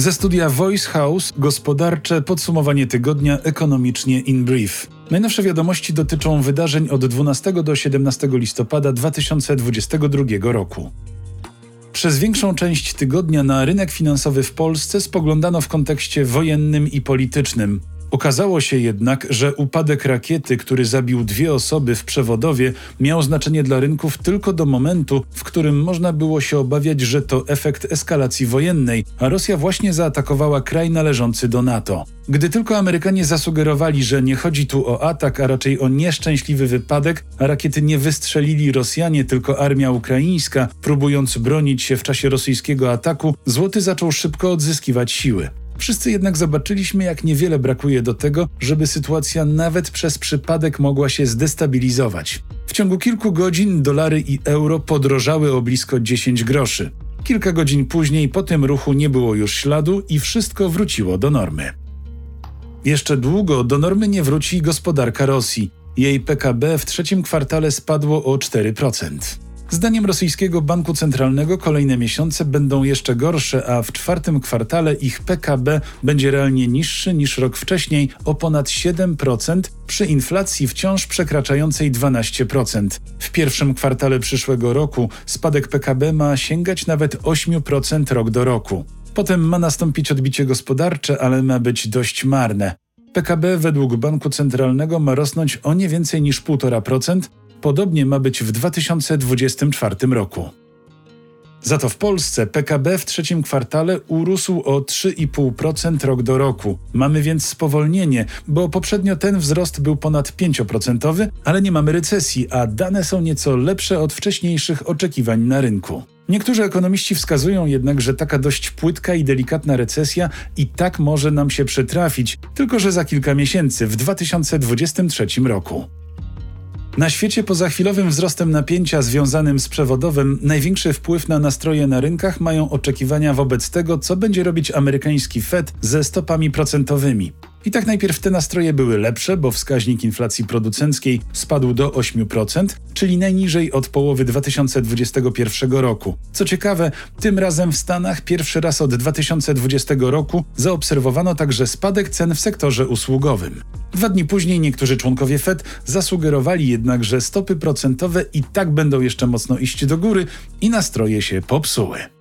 Ze studia Voice House gospodarcze podsumowanie tygodnia ekonomicznie in brief. Najnowsze wiadomości dotyczą wydarzeń od 12 do 17 listopada 2022 roku. Przez większą część tygodnia na rynek finansowy w Polsce spoglądano w kontekście wojennym i politycznym. Okazało się jednak, że upadek rakiety, który zabił dwie osoby w przewodowie, miał znaczenie dla rynków tylko do momentu, w którym można było się obawiać, że to efekt eskalacji wojennej, a Rosja właśnie zaatakowała kraj należący do NATO. Gdy tylko Amerykanie zasugerowali, że nie chodzi tu o atak, a raczej o nieszczęśliwy wypadek, a rakiety nie wystrzelili Rosjanie, tylko armia ukraińska, próbując bronić się w czasie rosyjskiego ataku, złoty zaczął szybko odzyskiwać siły. Wszyscy jednak zobaczyliśmy, jak niewiele brakuje do tego, żeby sytuacja nawet przez przypadek mogła się zdestabilizować. W ciągu kilku godzin dolary i euro podrożały o blisko 10 groszy. Kilka godzin później po tym ruchu nie było już śladu i wszystko wróciło do normy. Jeszcze długo do normy nie wróci gospodarka Rosji. Jej PKB w trzecim kwartale spadło o 4%. Zdaniem rosyjskiego banku centralnego kolejne miesiące będą jeszcze gorsze, a w czwartym kwartale ich PKB będzie realnie niższy niż rok wcześniej o ponad 7% przy inflacji wciąż przekraczającej 12%. W pierwszym kwartale przyszłego roku spadek PKB ma sięgać nawet 8% rok do roku. Potem ma nastąpić odbicie gospodarcze, ale ma być dość marne. PKB według Banku Centralnego ma rosnąć o nie więcej niż 1,5%, Podobnie ma być w 2024 roku. Za to w Polsce PKB w trzecim kwartale urósł o 3,5% rok do roku. Mamy więc spowolnienie, bo poprzednio ten wzrost był ponad 5%, ale nie mamy recesji, a dane są nieco lepsze od wcześniejszych oczekiwań na rynku. Niektórzy ekonomiści wskazują jednak, że taka dość płytka i delikatna recesja i tak może nam się przytrafić, tylko że za kilka miesięcy, w 2023 roku. Na świecie poza chwilowym wzrostem napięcia związanym z przewodowym, największy wpływ na nastroje na rynkach mają oczekiwania wobec tego, co będzie robić amerykański Fed ze stopami procentowymi. I tak najpierw te nastroje były lepsze, bo wskaźnik inflacji producenckiej spadł do 8%, czyli najniżej od połowy 2021 roku. Co ciekawe, tym razem w Stanach pierwszy raz od 2020 roku zaobserwowano także spadek cen w sektorze usługowym. Dwa dni później niektórzy członkowie Fed zasugerowali jednak, że stopy procentowe i tak będą jeszcze mocno iść do góry i nastroje się popsuły.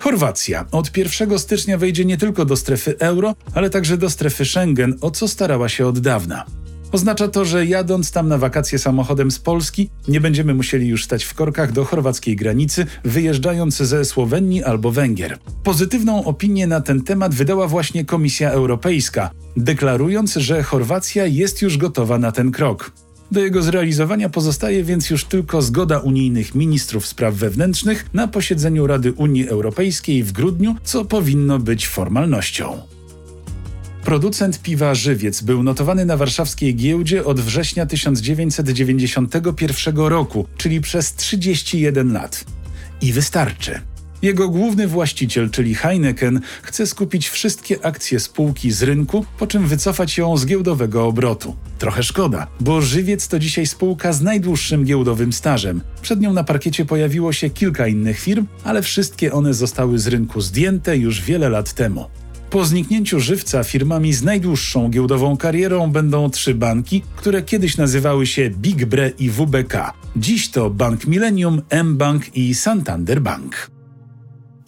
Chorwacja od 1 stycznia wejdzie nie tylko do strefy euro, ale także do strefy Schengen, o co starała się od dawna. Oznacza to, że jadąc tam na wakacje samochodem z Polski, nie będziemy musieli już stać w korkach do chorwackiej granicy, wyjeżdżając ze Słowenii albo Węgier. Pozytywną opinię na ten temat wydała właśnie Komisja Europejska, deklarując, że Chorwacja jest już gotowa na ten krok. Do jego zrealizowania pozostaje więc już tylko zgoda unijnych ministrów spraw wewnętrznych na posiedzeniu Rady Unii Europejskiej w grudniu, co powinno być formalnością. Producent piwa Żywiec był notowany na warszawskiej giełdzie od września 1991 roku, czyli przez 31 lat. I wystarczy. Jego główny właściciel, czyli Heineken, chce skupić wszystkie akcje spółki z rynku, po czym wycofać ją z giełdowego obrotu. Trochę szkoda, bo Żywiec to dzisiaj spółka z najdłuższym giełdowym stażem. Przed nią na parkiecie pojawiło się kilka innych firm, ale wszystkie one zostały z rynku zdjęte już wiele lat temu. Po zniknięciu żywca firmami z najdłuższą giełdową karierą będą trzy banki, które kiedyś nazywały się Big Bre i WBK. Dziś to Bank Millennium, M-Bank i Santander Bank.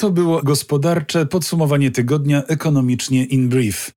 To było gospodarcze podsumowanie tygodnia ekonomicznie in brief.